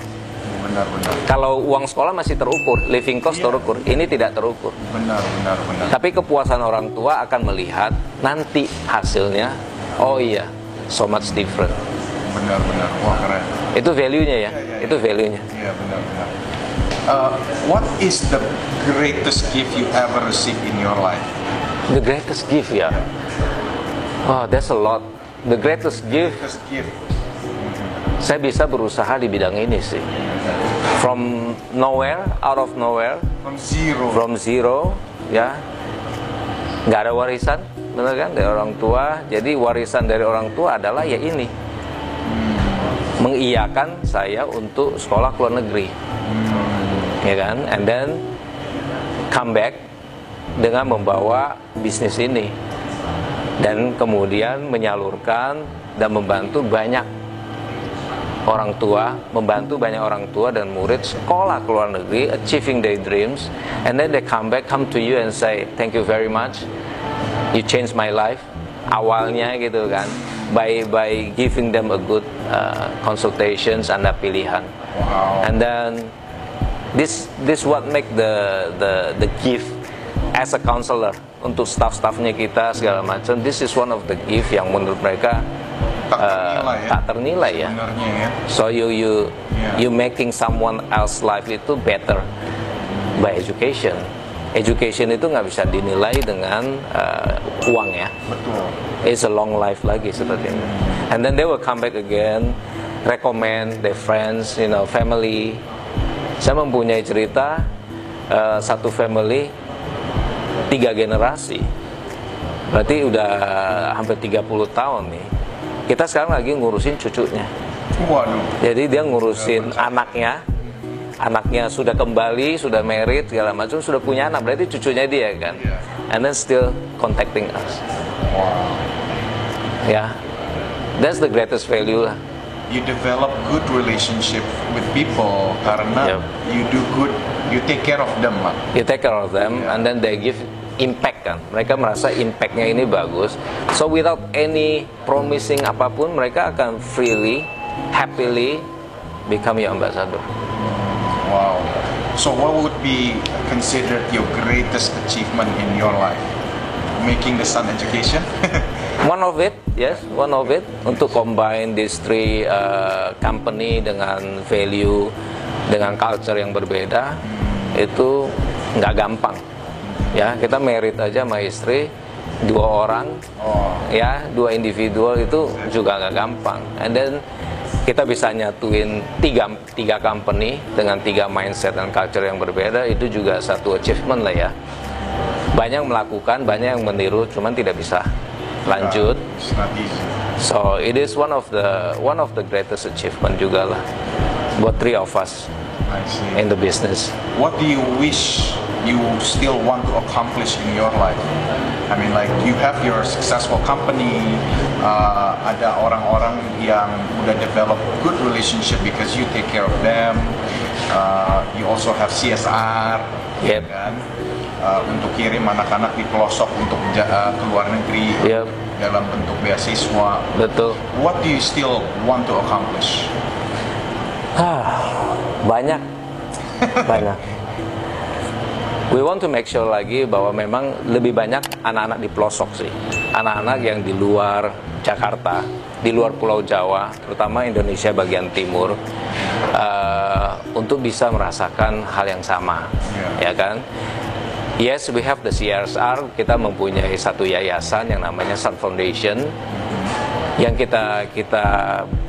B: Benar, benar.
A: Kalau uang sekolah masih terukur, living cost
B: Iya.
A: terukur, ini tidak terukur.
B: Benar, benar, benar.
A: Tapi kepuasan orang tua akan melihat nanti hasilnya, oh iya, so much different.
B: Benar, benar. Wah, keren.
A: Itu value-nya ya,
B: Iya, iya,
A: itu value-nya.
B: Iya, benar, benar. Uh, what is the greatest gift you ever received in your life?
A: The greatest gift ya. Oh, that's a lot. The greatest gift
B: Greatest gift.
A: saya bisa berusaha di bidang ini sih. From nowhere, out of nowhere,
B: From zero.
A: from zero, ya, nggak ada warisan, bener kan dari orang tua. Jadi warisan dari orang tua adalah ya ini, mengiyakan saya untuk sekolah ke luar negeri, ya kan, and then come back dengan membawa bisnis ini dan kemudian menyalurkan dan membantu banyak orang tua, membantu banyak orang tua dan murid sekolah ke luar negeri, achieving their dreams, and then they come back, come to you and say, thank you very much, you changed my life. Awalnya gitu kan, by by giving them a good uh, consultations anda pilihan,
B: Wow.
A: and then this this what make the the the gift as a counselor untuk staff-staffnya kita segala macam. This is one of the gift yang menurut mereka
B: Tak
A: uh,
B: ternilai ya.
A: tak ternilai ya.
B: Ya.
A: So you you
B: Yeah.
A: you making someone else life itu better by education. Education itu nggak bisa dinilai dengan uh, uang ya.
B: Betul.
A: It's a long life lagi seperti ini. And then they will come back again, recommend their friends, you know, family. Saya mempunyai cerita uh, satu family tiga generasi. Berarti udah hampir 30 tahun nih. Kita sekarang lagi ngurusin cucunya.
B: Waduh.
A: Jadi dia ngurusin anaknya, anaknya sudah kembali, sudah married segala macam, sudah punya anak, berarti cucunya dia kan.
B: Iya.
A: And then still contacting us.
B: Wow.
A: Ya, that's the greatest value lah.
B: You develop good relationship with people karena
A: Yep.
B: you do good, you take care of them, Mak.
A: You take care of them,
B: Yeah.
A: and then they give impact kan. Mereka merasa impactnya ini bagus. So without any promising apa pun, mereka akan freely, happily become your ambassador.
B: Wow. So what would be considered your greatest achievement in your life? Making the Sun Education? (laughs)
A: One of it, yes, one of it untuk combine these three uh, company dengan value, dengan culture yang berbeda, itu nggak gampang. Ya, kita merit aja sama istri dua orang,
B: oh,
A: ya dua individual itu juga nggak gampang. And then kita bisa nyatuin tiga tiga company dengan tiga mindset dan culture yang berbeda itu juga satu achievement lah ya. Banyak melakukan, banyak yang meniru, cuman tidak bisa lanjut. So it is one of the one of the greatest achievement juga lah buat three of us. In the business.
B: What do you wish you still want to accomplish in your life? I mean, like you have your successful company, uh, ada orang-orang yang udah develop good relationship because you take care of them. Uh, you also have CSR, ya
A: Yep.
B: kan? Uh, untuk kirim anak-anak di pelosok untuk uh, ke luar negeri
A: Yep.
B: dalam bentuk beasiswa.
A: Betul.
B: What do you still want to accomplish? (sighs)
A: Banyak, banyak. We want to make sure lagi bahwa memang lebih banyak anak-anak di pelosok sih, anak-anak yang di luar Jakarta, di luar Pulau Jawa, terutama Indonesia bagian timur, eh, untuk bisa merasakan hal yang sama, ya kan? Yes, we have the CSR. Kita mempunyai satu yayasan yang namanya Sun Foundation yang kita kita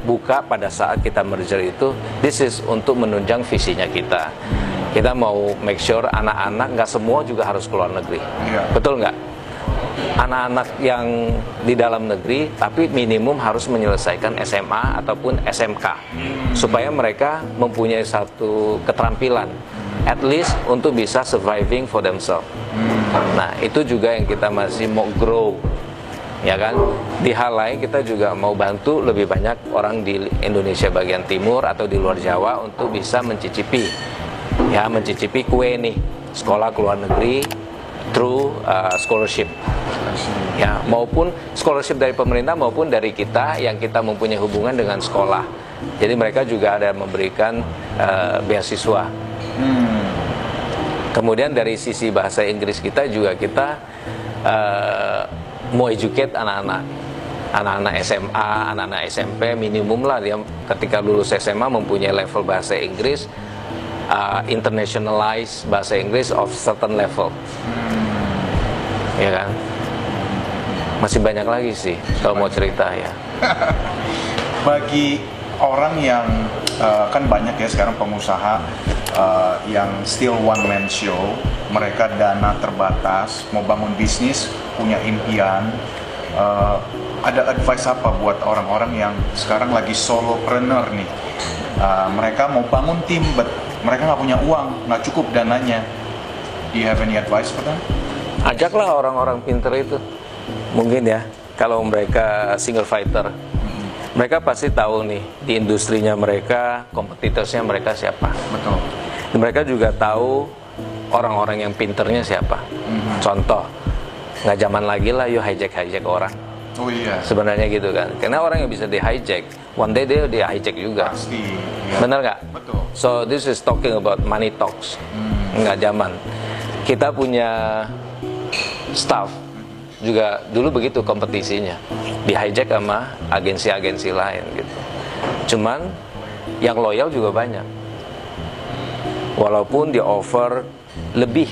A: buka pada saat kita merger itu. This is untuk menunjang visinya kita. Kita mau make sure anak-anak nggak semua juga harus keluar negeri.
B: Iya.
A: Betul nggak? Anak-anak yang di dalam negeri tapi minimum harus menyelesaikan SMA ataupun SMK supaya mereka mempunyai satu keterampilan at least untuk bisa surviving for themselves. Nah, itu juga yang kita masih mau grow. Ya kan? Di hal lain kita juga mau bantu lebih banyak orang di Indonesia bagian timur atau di luar Jawa untuk bisa mencicipi. Ya mencicipi kue nih sekolah ke luar negeri through uh, scholarship. Ya maupun scholarship dari pemerintah maupun dari kita yang kita mempunyai hubungan dengan sekolah. Jadi mereka juga ada memberikan uh, beasiswa. Kemudian dari sisi bahasa Inggris kita juga kita uh, mau educate anak-anak anak-anak SMA, anak-anak SMP minimum lah dia ketika lulus SMA mempunyai level bahasa Inggris uh, internationalize bahasa Inggris of certain level. Ya kan? Masih banyak lagi sih kalau mau cerita ya. (laughs)
B: Bagi orang yang uh, kan banyak ya sekarang pengusaha uh, yang still one man show, mereka dana terbatas, mau bangun bisnis, punya impian. Uh, ada advice apa buat orang-orang yang sekarang lagi solopreneur nih? Uh, mereka mau bangun tim, but mereka nggak punya uang, nggak cukup dananya. Do you have any advice for them?
A: Ajaklah orang-orang pinter itu, mungkin ya. Kalau mereka single fighter, mereka pasti tahu nih di industrinya mereka, kompetitornya mereka siapa.
B: Betul.
A: Mereka juga tahu orang-orang yang pinternya siapa. Mm-hmm. Contoh, nggak zaman lagi lah yuk hijack hijack orang.
B: Oh iya.
A: Sebenarnya gitu kan. Karena orang yang bisa di hijack, one day dia di hijack juga.
B: Pasti.
A: Ya. Benar nggak?
B: Betul.
A: So this is talking about money talks. Hmm. Nggak zaman. Kita punya staff juga dulu begitu kompetisinya di hijack sama agensi-agensi lain gitu. Cuman yang loyal juga banyak. Walaupun di offer lebih.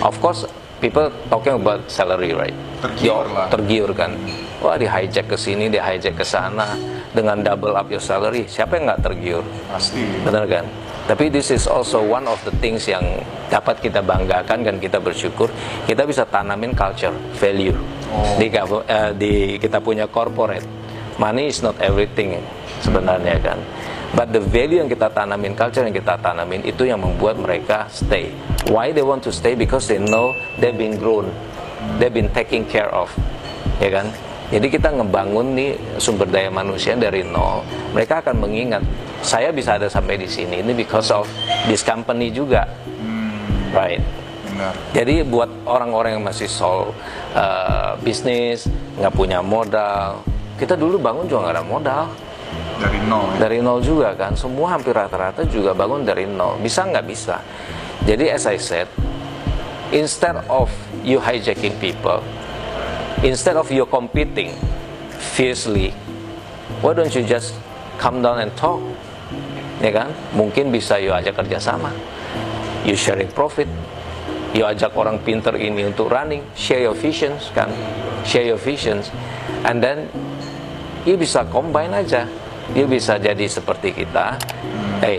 A: Of course people talking about salary right.
B: Tergiur lah.
A: Tergiur kan. Wah di hijack ke sini, di hijack ke sana dengan double up your salary. Siapa yang nggak tergiur?
B: Pasti.
A: Benar kan? Tapi this is also one of the things yang dapat kita banggakan dan kita bersyukur kita bisa tanamin culture, value oh. di, uh, di kita punya corporate. Money is not everything sebenarnya kan. But the value yang kita tanamin, culture yang kita tanamin itu yang membuat mereka stay. Why they want to stay? Because they know they've been grown, they've been taken care of, ya kan? Jadi kita ngebangun nih sumber daya manusia dari nol. Mereka akan mengingat saya bisa ada sampai di sini ini because of this company juga, hmm. right? Benar. Jadi buat orang-orang yang masih sol uh, bisnis nggak punya modal, kita dulu bangun juga nggak ada modal.
B: Dari nol. Ya?
A: Dari nol juga kan. Semua hampir rata-rata juga bangun dari nol. Bisa nggak bisa? Jadi as I said, instead of you hijacking people, instead of you competing fiercely, why don't you just come down and talk? Ya kan? Mungkin bisa you ajak kerjasama. You sharing profit. You ajak orang pinter ini untuk running. Share your visions kan? Share your visions. And then you bisa combine aja. You bisa jadi seperti kita. Eh, hey,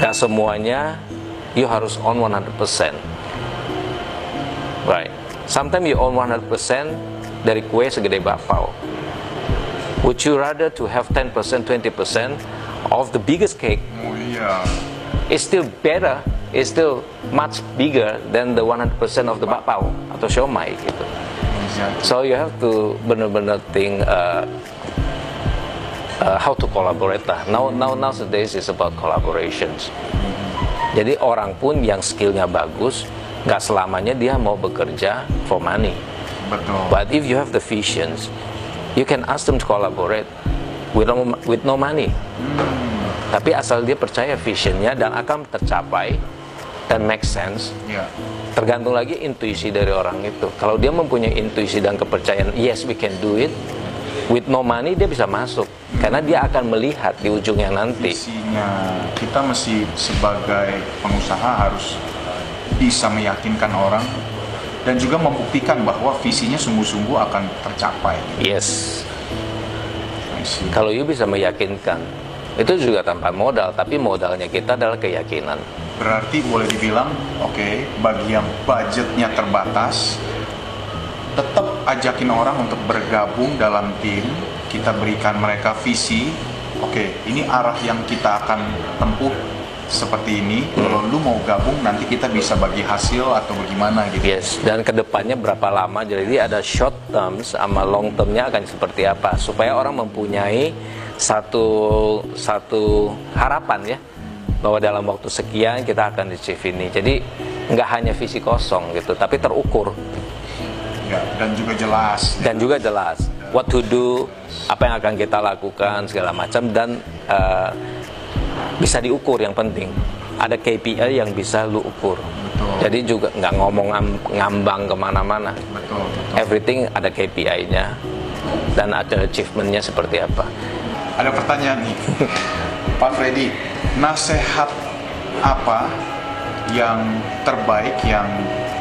A: gak semuanya you harus on 100%. Right. Sometimes you own 100% dari kue segede bakpao. Would you rather to have 10%, 20% of the biggest cake?
B: Oh iya.
A: It's still better, it's still much bigger than the 100% of the bakpao atau siomay gitu. So you have to benar-benar think uh, uh, how to collaborate lah. Now, now nowadays is about collaborations. Jadi orang pun yang skillnya bagus, nggak selamanya dia mau bekerja for money.
B: Betul.
A: But if you have the visions, you can ask them to collaborate with no, with no money. Hmm. Tapi asal dia percaya visionnya dan akan tercapai dan make sense.
B: Yeah.
A: Tergantung lagi intuisi dari orang itu. Kalau dia mempunyai intuisi dan kepercayaan, yes we can do it. With no money dia bisa masuk hmm. karena dia akan melihat di ujungnya nanti.
B: Visinya kita masih sebagai pengusaha harus bisa meyakinkan orang dan juga membuktikan bahwa visinya sungguh-sungguh akan tercapai.
A: Yes. Kalau you bisa meyakinkan, itu juga tanpa modal, tapi modalnya kita adalah keyakinan.
B: Berarti boleh dibilang, oke, okay, bagi yang budgetnya terbatas, tetap ajakin orang untuk bergabung dalam tim, kita berikan mereka visi, oke, okay, ini arah yang kita akan tempuh seperti ini. Kalau lu mau gabung nanti kita bisa bagi hasil atau bagaimana gitu.
A: Yes dan ke depannya berapa lama? Jadi ada short term sama long termnya akan seperti apa? Supaya orang mempunyai satu satu harapan ya bahwa dalam waktu sekian kita akan achieve ini. Jadi nggak hanya visi kosong gitu tapi terukur
B: ya, dan juga jelas.
A: Dan juga jelas. What to do apa yang akan kita lakukan segala macam. Dan uh, bisa diukur yang penting. Ada KPI yang bisa lu ukur. Betul. jadi juga nggak ngomong ngambang ke mana-mana. Betul, betul. everything ada KPI-nya dan ada achievementnya seperti apa.
B: Ada pertanyaan nih. (laughs) Pak Freddy nasihat apa yang terbaik yang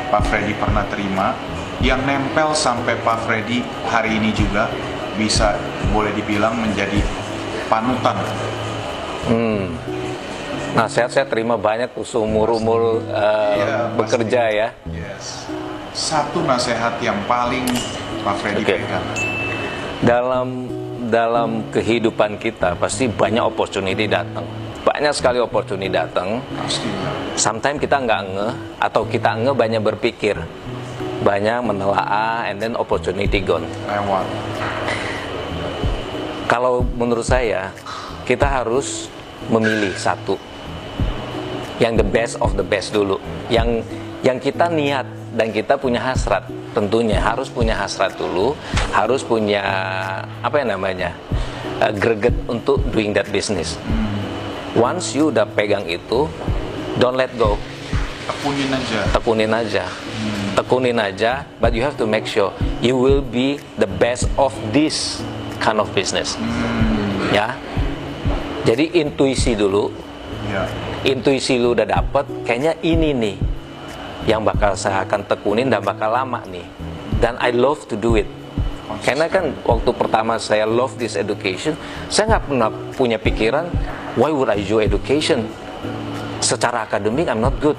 B: Pak Freddy pernah terima yang nempel sampai Pak Freddy hari ini juga bisa boleh dibilang menjadi panutan.
A: Nasihat saya terima banyak seumur umur uh,
B: Iya,
A: bekerja ya.
B: Yes. Satu nasihat yang paling Pak Freddy
A: Oke.
B: pegang.
A: Dalam dalam kehidupan kita pasti banyak opportunity datang. Banyak sekali opportunity datang.
B: Pastinya.
A: Sometimes kita nggak nge atau kita nge banyak berpikir, banyak menelaah, and then opportunity gone. Kalau menurut saya kita harus memilih satu. Yang the best of the best dulu. Yang yang kita niat dan kita punya hasrat. Tentunya harus punya hasrat dulu. Harus punya apa yang namanya uh, greget untuk doing that business. Once you udah pegang itu don't let go
B: Tekunin aja.
A: tekunin aja. Tekunin aja but you have to make sure you will be the best of this kind of business. Ya. Jadi intuisi dulu.
B: Ya.
A: intuisi lu udah dapet kayaknya ini nih yang bakal saya akan tekunin dan bakal lama nih. Dan I love to do it. Karena kan waktu pertama saya love this education saya nggak pernah punya pikiran why would I do education? Secara akademik I'm not good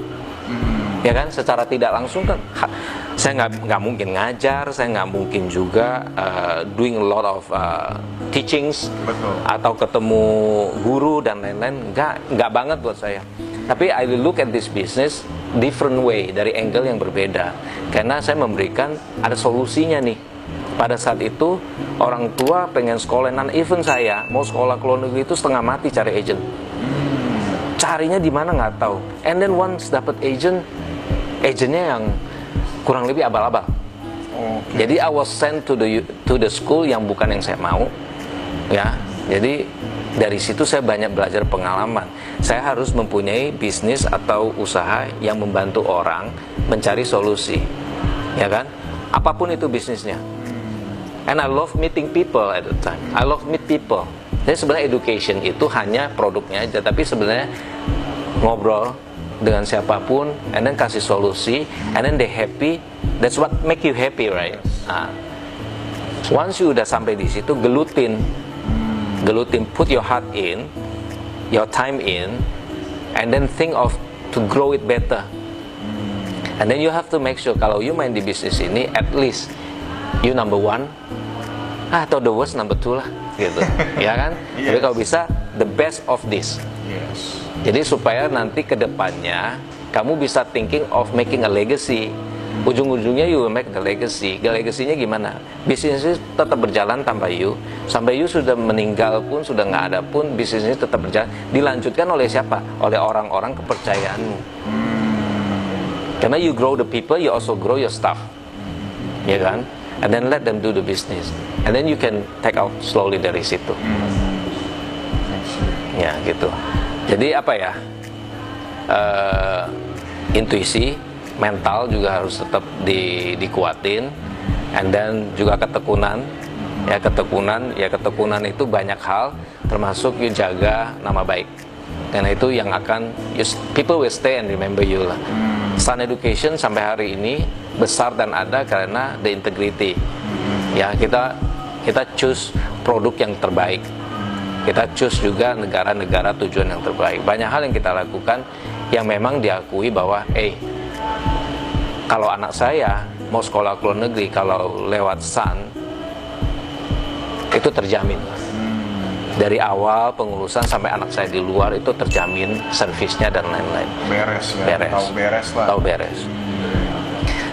A: ya kan? Secara tidak langsung kan ha- saya nggak nggak mungkin ngajar saya nggak mungkin juga uh, doing a lot of uh, teachings
B: Betul.
A: atau ketemu guru dan lain-lain. Nggak nggak banget buat saya. Tapi I will look at this business different way dari angle yang berbeda. Karena saya memberikan ada solusinya nih. Pada saat itu orang tua pengen sekolah dan even saya mau sekolah ke luar negeri itu setengah mati cari agent. Carinya di mana? Nggak tahu. And then once dapat agent agentnya yang kurang lebih abal-abal.
B: Oke.
A: jadi I was sent to the to the school yang bukan yang saya mau ya. Jadi dari situ saya banyak belajar pengalaman. Saya harus mempunyai bisnis atau usaha yang membantu orang mencari solusi ya kan? Apa pun itu bisnisnya. And I love meeting people at the time. I love meet people. Jadi sebenarnya education itu hanya produknya aja tapi sebenarnya ngobrol dengan siapa pun and then kasih solusi and then they happy. That's what make you happy right? Nah, once you udah sampai di situ gelutin. Gelutin put your heart in your time in and then think of to grow it better. And then you have to make sure kalau you main di bisnis ini at least you number one. Ah, atau the worst number two lah gitu. (laughs) Ya kan? Tapi
B: Yes.
A: kalau bisa the best of this
B: Yes.
A: jadi supaya nanti ke depannya kamu bisa thinking of making a legacy. Ujung-ujungnya you will make the legacy. The legacy-nya gimana? Bisnis itu tetap berjalan tanpa you. Sampai you sudah meninggal pun, sudah nggak ada pun, bisnisnya tetap berjalan. Dilanjutkan oleh siapa? Oleh orang-orang kepercayaanmu. Karena you grow the people, you also grow your staff. Ya kan? And then let them do the business. And then you can take out slowly dari situ. Ya gitu. Jadi apa ya? eh, intuisi, mental juga harus tetap di, dikuatin, and then juga ketekunan. Ya ketekunan, ya ketekunan itu banyak hal, termasuk you jaga nama baik. Karena itu yang akan you, people will stay and remember you lah. Sun Education sampai hari ini besar dan ada karena the integrity. Ya kita kita choose produk yang terbaik kita choose juga negara-negara tujuan yang terbaik. Banyak hal yang kita lakukan yang memang diakui bahwa, eh, kalau anak saya mau sekolah ke luar negeri, kalau lewat SAN, itu terjamin. Dari awal pengurusan sampai anak saya di luar itu terjamin servisnya dan lain-lain.
B: Beres ya.
A: Beres.
B: Tahu beres lah.
A: Tahu beres.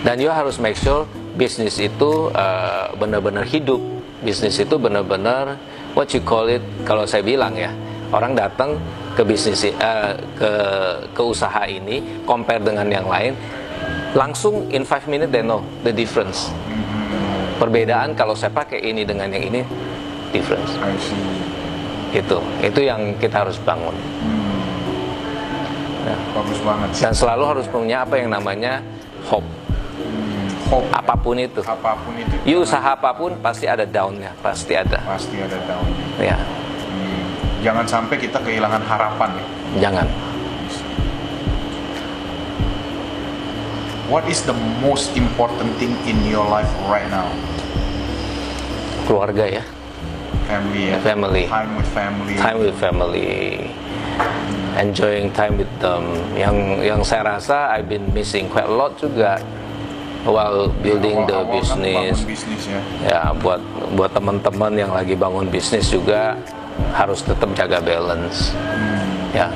A: Dan you harus make sure bisnis itu uh, benar-benar hidup. Bisnis itu benar-benar what you call it. Kalau saya bilang ya, orang datang ke bisnis uh, ke ke usaha ini compare dengan yang lain, langsung in five minutes they know the difference. Perbedaan kalau saya pakai ini dengan yang ini difference. Itu itu yang kita harus bangun.
B: Bagus banget sih.
A: Dan selalu harus punya apa yang namanya hope.
B: Hope
A: Apa pun itu.
B: apa pun itu.
A: You usaha apa pun pasti ada downnya, pasti ada.
B: Pasti ada daunnya.
A: Ya,
B: Hmm. Jangan sampai kita kehilangan harapan ya.
A: jangan.
B: What is the most important thing in your life right now?
A: Keluarga ya,
B: family ya.
A: Family.
B: Time with family.
A: time with family enjoying time with them yang yang saya rasa I've been missing quite a lot juga while building the
B: kan
A: business.
B: bisnis ya.
A: ya buat buat teman-teman yang lagi bangun bisnis juga harus tetap jaga balance. Ya.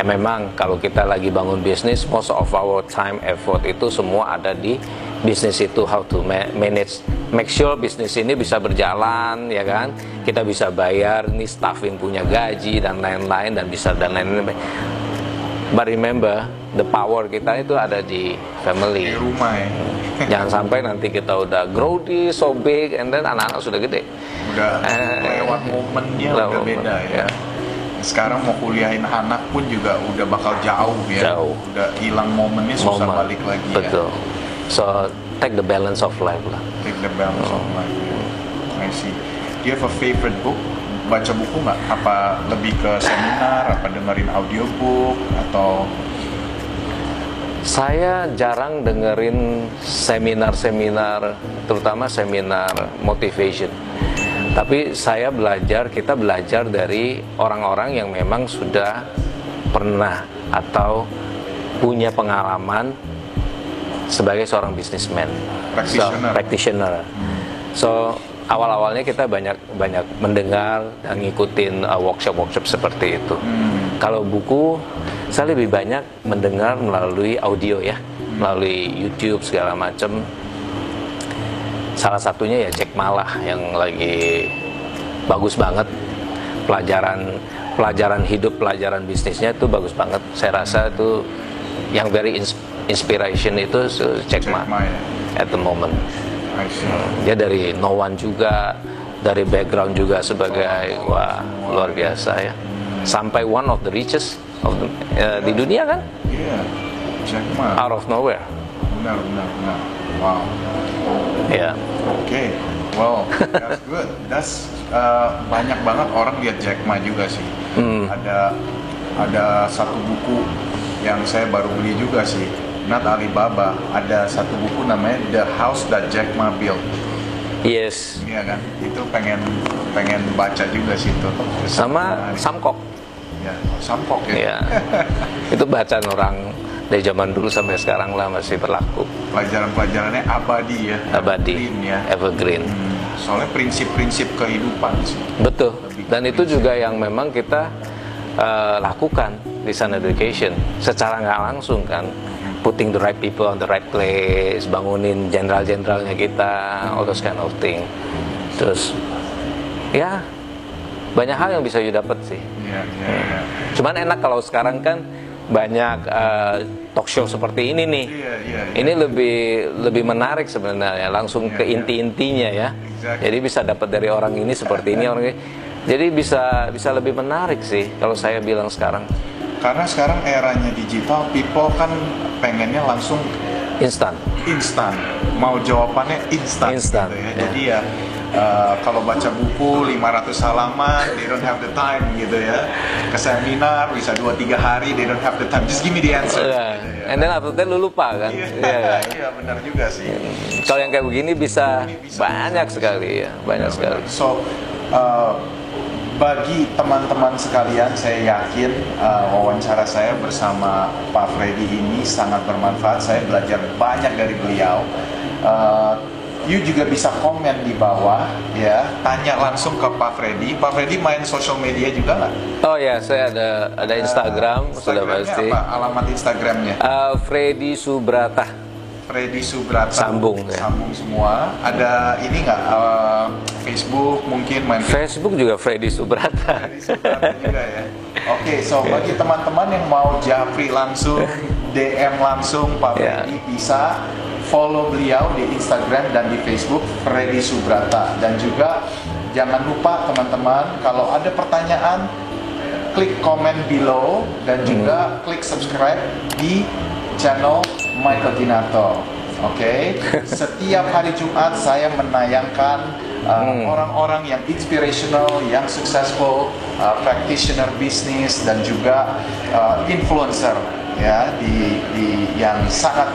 A: Eh, memang kalau kita lagi bangun bisnis most of our time effort itu semua ada di bisnis itu. How to ma- manage make sure bisnis ini bisa berjalan ya kan? Kita bisa bayar nih staffing punya gaji dan lain-lain dan bisa dan lain-lain. But remember the power kita itu ada di family
B: Di rumah ya.
A: Jangan sampai nanti kita udah grow di so big and then anak-anak sudah gede.
B: Udah
A: Eh,
B: lewat momennya
A: lewat
B: udah beda ya.
A: ya.
B: Sekarang mau kuliahin anak pun juga udah bakal jauh ya.
A: Jauh.
B: Udah hilang momennya susah
A: Momen.
B: balik lagi ya.
A: Betul. So take the balance of life lah.
B: Take the balance of
A: Oh.
B: life. ya. I see. Do you have a favorite book? Baca buku nggak? Apa lebih ke seminar? Apa dengerin audiobook? Atau
A: Saya jarang dengerin seminar-seminar, terutama seminar motivation. Tapi saya belajar, kita belajar dari orang-orang yang memang sudah pernah atau punya pengalaman sebagai seorang businessman,
B: Practitioner.
A: so, practitioner. So awal-awalnya kita banyak banyak mendengar dan ngikutin uh, workshop-workshop seperti itu. Kalau buku, saya lebih banyak mendengar melalui audio ya, melalui YouTube segala macam. Salah satunya ya Jack Malah yang lagi bagus banget pelajaran pelajaran hidup, pelajaran bisnisnya itu bagus banget. Saya rasa itu yang very ins- inspiration itu si Jack Ma
B: ya?
A: at the moment.
B: See.
A: Dia dari no one juga, dari background juga sebagai wah luar biasa ya. Sampai one of the richest of the, eh, di dunia kan,
B: Iya. Jack Ma.
A: out of nowhere.
B: Benar, benar, benar. Wow.
A: Ya,
B: Oke, wow, that's good. That's uh, banyak banget orang lihat Jack Ma juga sih.
A: Hmm.
B: Ada ada satu buku yang saya baru beli juga sih. Not Alibaba. Ada satu buku namanya The House That Jack Ma Built.
A: yes.
B: Iya kan? Itu pengen pengen baca juga sih itu.
A: Sama
B: Menarik.
A: Samkok.
B: Ya, Sampok ya.
A: Ya, (laughs) itu bacaan orang dari zaman dulu sampai sekarang lah masih berlaku.
B: Pelajaran-pelajarannya abadi ya.
A: Abadi,
B: Evergreen ya.
A: evergreen.
B: Hmm, Soalnya prinsip-prinsip kehidupan sih.
A: Betul. Dan itu juga yang memang kita eh, lakukan di Sun Education secara nggak langsung kan. Putting the right people on the right place, bangunin jenderal-jenderalnya kita, all those kind of thing. Terus, ya banyak hal yang bisa you dapat sih.
B: Iya, iya, iya.
A: Cuman enak kalau sekarang kan banyak eh, talk show seperti ini nih.
B: Iya, iya, iya.
A: Ini lebih lebih menarik sebenarnya, langsung
B: Iya,
A: ke
B: iya.
A: inti-intinya ya.
B: Exactly.
A: Jadi bisa dapat dari orang ini seperti ini orang ini. Jadi bisa bisa lebih menarik sih kalau saya bilang sekarang.
B: Karena sekarang eranya digital, people kan pengennya langsung
A: Instan.
B: instan. Mau jawabannya instan.
A: Instan,
B: Gitu ya.
A: ya.
B: Jadi ya uh, kalau baca buku 500 halaman, they don't have the time gitu ya. Ke seminar bisa 2-3 hari, they don't have the time. Just give me the answer.
A: Ya.
B: Gitu ya.
A: And then after that lu lupa kan.
B: Iya,
A: Iya kan? (laughs)
B: iya benar juga sih.
A: Kalau yang kayak begini bisa
B: bisa,
A: banyak
B: bisa,
A: sekali ya, banyak sekali.
B: So, uh, bagi teman-teman sekalian, saya yakin uh, wawancara saya bersama Pak Freddy ini sangat bermanfaat. Saya belajar banyak dari beliau. Uh, you juga bisa komen di bawah, ya, tanya langsung ke Pak Freddy. Pak Freddy main social media juga nggak?
A: Oh ya, saya ada ada Instagram sudah
B: Instagramnya
A: pasti.
B: Apa? Alamat Instagramnya?
A: Uh, Freddy Subrata.
B: Freddy Subrata.
A: Sambung, ya.
B: Sambung semua. Ada ini nggak? uh, Facebook mungkin main
A: Facebook juga Freddy Subrata.
B: Subrata juga ya. Oke, so bagi teman-teman yang mau Jafri langsung, (laughs) DM langsung Pak
A: Ya.
B: Freddy bisa follow beliau di Instagram dan di Facebook Freddy Subrata. Dan juga jangan lupa teman-teman kalau ada pertanyaan klik komen below dan juga klik subscribe di channel Michael Ginato. Oke, (laughs) setiap hari Jumat saya menayangkan uh, orang-orang yang inspirational, yang successful, uh, practitioner bisnis dan juga uh, influencer ya di, di yang sangat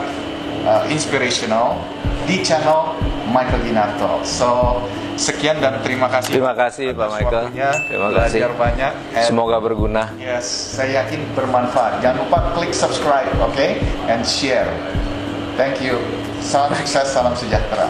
B: uh, inspirational di channel Michael Ginato. So Sekian dan terima kasih.
A: Terima kasih Pak Michael.
B: waktunya.
A: Terima kasih.
B: Belajar banyak. And
A: Semoga berguna.
B: Yes, saya yakin bermanfaat. Jangan lupa klik subscribe, oke? And share. Thank you. Salam sukses, salam sejahtera.